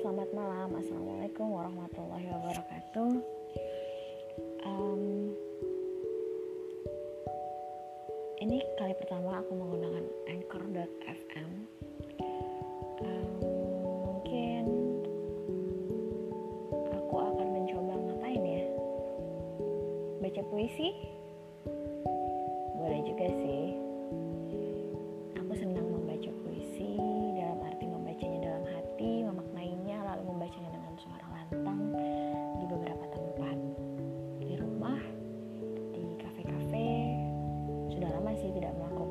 selamat malam. Assalamualaikum warahmatullahi wabarakatuh. Um, ini kali pertama aku menggunakan anchor.fm. Um, mungkin aku akan mencoba ngapain ya? Baca puisi? masih tidak melakukan.